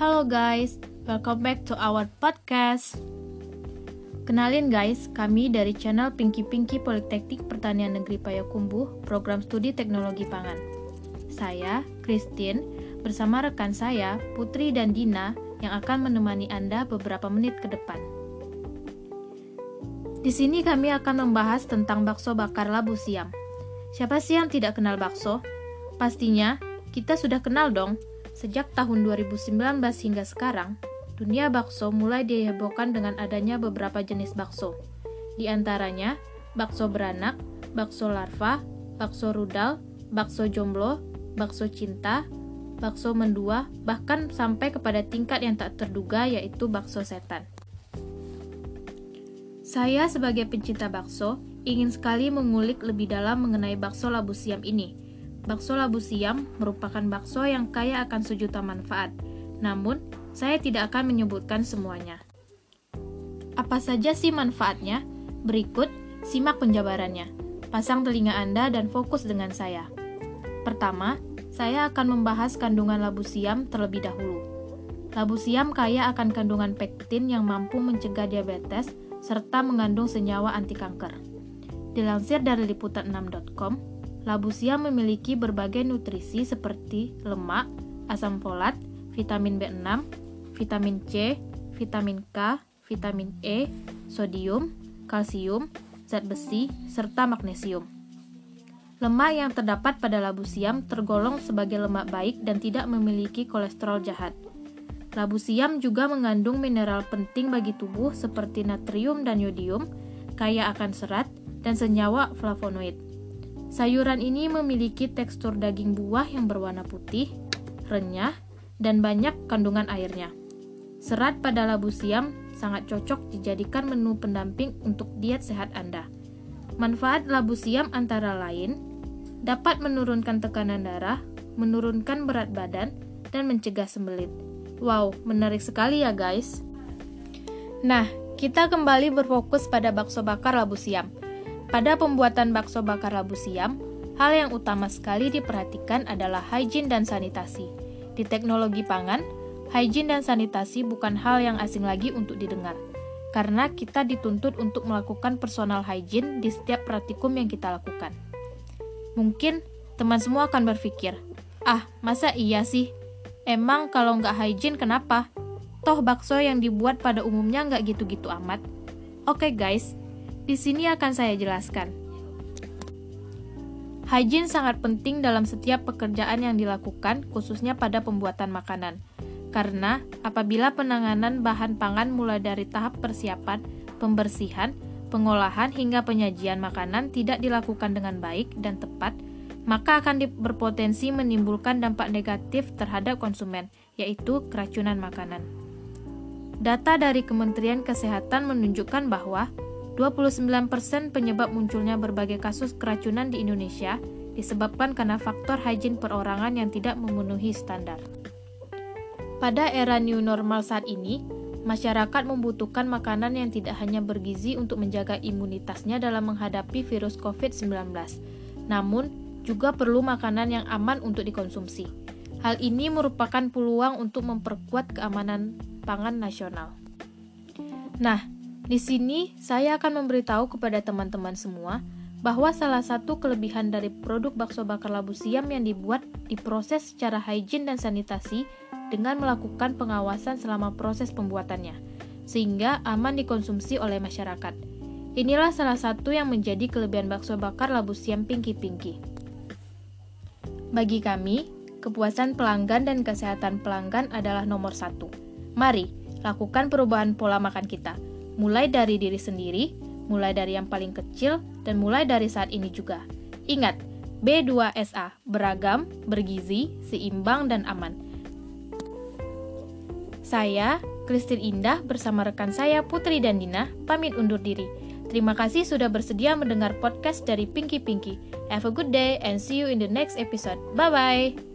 Halo guys, welcome back to our podcast. Kenalin guys, kami dari channel Pinky Pinky Politeknik Pertanian Negeri Payakumbuh, program studi teknologi pangan. Saya, Christine, bersama rekan saya, Putri dan Dina, yang akan menemani Anda beberapa menit ke depan. Di sini kami akan membahas tentang bakso bakar labu siam. Siapa sih yang tidak kenal bakso? Pastinya, kita sudah kenal dong. Sejak tahun 2019 hingga sekarang, dunia bakso mulai dihebohkan dengan adanya beberapa jenis bakso. Di antaranya, bakso beranak, bakso larva, bakso rudal, bakso jomblo, bakso cinta, bakso mendua, bahkan sampai kepada tingkat yang tak terduga yaitu bakso setan. Saya sebagai pencinta bakso ingin sekali mengulik lebih dalam mengenai bakso labu siam ini. Bakso labu siam merupakan bakso yang kaya akan sejuta manfaat. Namun, saya tidak akan menyebutkan semuanya. Apa saja sih manfaatnya? Berikut, simak penjabarannya. Pasang telinga Anda dan fokus dengan saya. Pertama, saya akan membahas kandungan labu siam terlebih dahulu. Labu siam kaya akan kandungan pektin yang mampu mencegah diabetes serta mengandung senyawa anti kanker. Dilansir dari liputan6.com, labu siam memiliki berbagai nutrisi seperti lemak, asam folat, vitamin B6, vitamin C, vitamin K, vitamin E, sodium, kalsium, zat besi, serta magnesium. Lemak yang terdapat pada labu siam tergolong sebagai lemak baik dan tidak memiliki kolesterol jahat. Labu siam juga mengandung mineral penting bagi tubuh seperti natrium dan yodium, kaya akan serat, dan senyawa flavonoid. Sayuran ini memiliki tekstur daging buah yang berwarna putih, renyah, dan banyak kandungan airnya. Serat pada labu siam sangat cocok dijadikan menu pendamping untuk diet sehat Anda. Manfaat labu siam antara lain dapat menurunkan tekanan darah, menurunkan berat badan, dan mencegah sembelit. Wow, menarik sekali ya guys. Nah, kita kembali berfokus pada bakso bakar labu siam. Pada pembuatan bakso bakar labu siam, hal yang utama sekali diperhatikan adalah hygiene dan sanitasi. Di teknologi pangan, hygiene dan sanitasi bukan hal yang asing lagi untuk didengar, karena kita dituntut untuk melakukan personal hygiene di setiap praktikum yang kita lakukan. Mungkin teman semua akan berpikir, ah masa iya sih? Emang kalau nggak hygiene kenapa? Toh bakso yang dibuat pada umumnya nggak gitu-gitu amat. Oke guys, di sini akan saya jelaskan. Hygiene sangat penting dalam setiap pekerjaan yang dilakukan, khususnya pada pembuatan makanan. Karena apabila penanganan bahan pangan mulai dari tahap persiapan, pembersihan, pengolahan hingga penyajian makanan tidak dilakukan dengan baik dan tepat, maka akan berpotensi menimbulkan dampak negatif terhadap konsumen, yaitu keracunan makanan. Data dari Kementerian Kesehatan menunjukkan bahwa 29% penyebab munculnya berbagai kasus keracunan di Indonesia disebabkan karena faktor hygiene perorangan yang tidak memenuhi standar. Pada era new normal saat ini, masyarakat membutuhkan makanan yang tidak hanya bergizi untuk menjaga imunitasnya dalam menghadapi virus COVID-19, namun juga perlu makanan yang aman untuk dikonsumsi. Hal ini merupakan peluang untuk memperkuat keamanan pangan nasional. Nah, di sini, saya akan memberitahu kepada teman-teman semua bahwa salah satu kelebihan dari produk bakso bakar labu siam yang dibuat diproses secara hygiene dan sanitasi dengan melakukan pengawasan selama proses pembuatannya, sehingga aman dikonsumsi oleh masyarakat. Inilah salah satu yang menjadi kelebihan bakso bakar labu siam Pinky Pinky. Bagi kami, kepuasan pelanggan dan kesehatan pelanggan adalah nomor satu. Mari, lakukan perubahan pola makan kita mulai dari diri sendiri, mulai dari yang paling kecil, dan mulai dari saat ini juga. Ingat, B2SA, beragam, bergizi, seimbang, dan aman. Saya, Christine Indah, bersama rekan saya Putri dan Dina, pamit undur diri. Terima kasih sudah bersedia mendengar podcast dari Pinky Pinky. Have a good day and see you in the next episode. Bye-bye!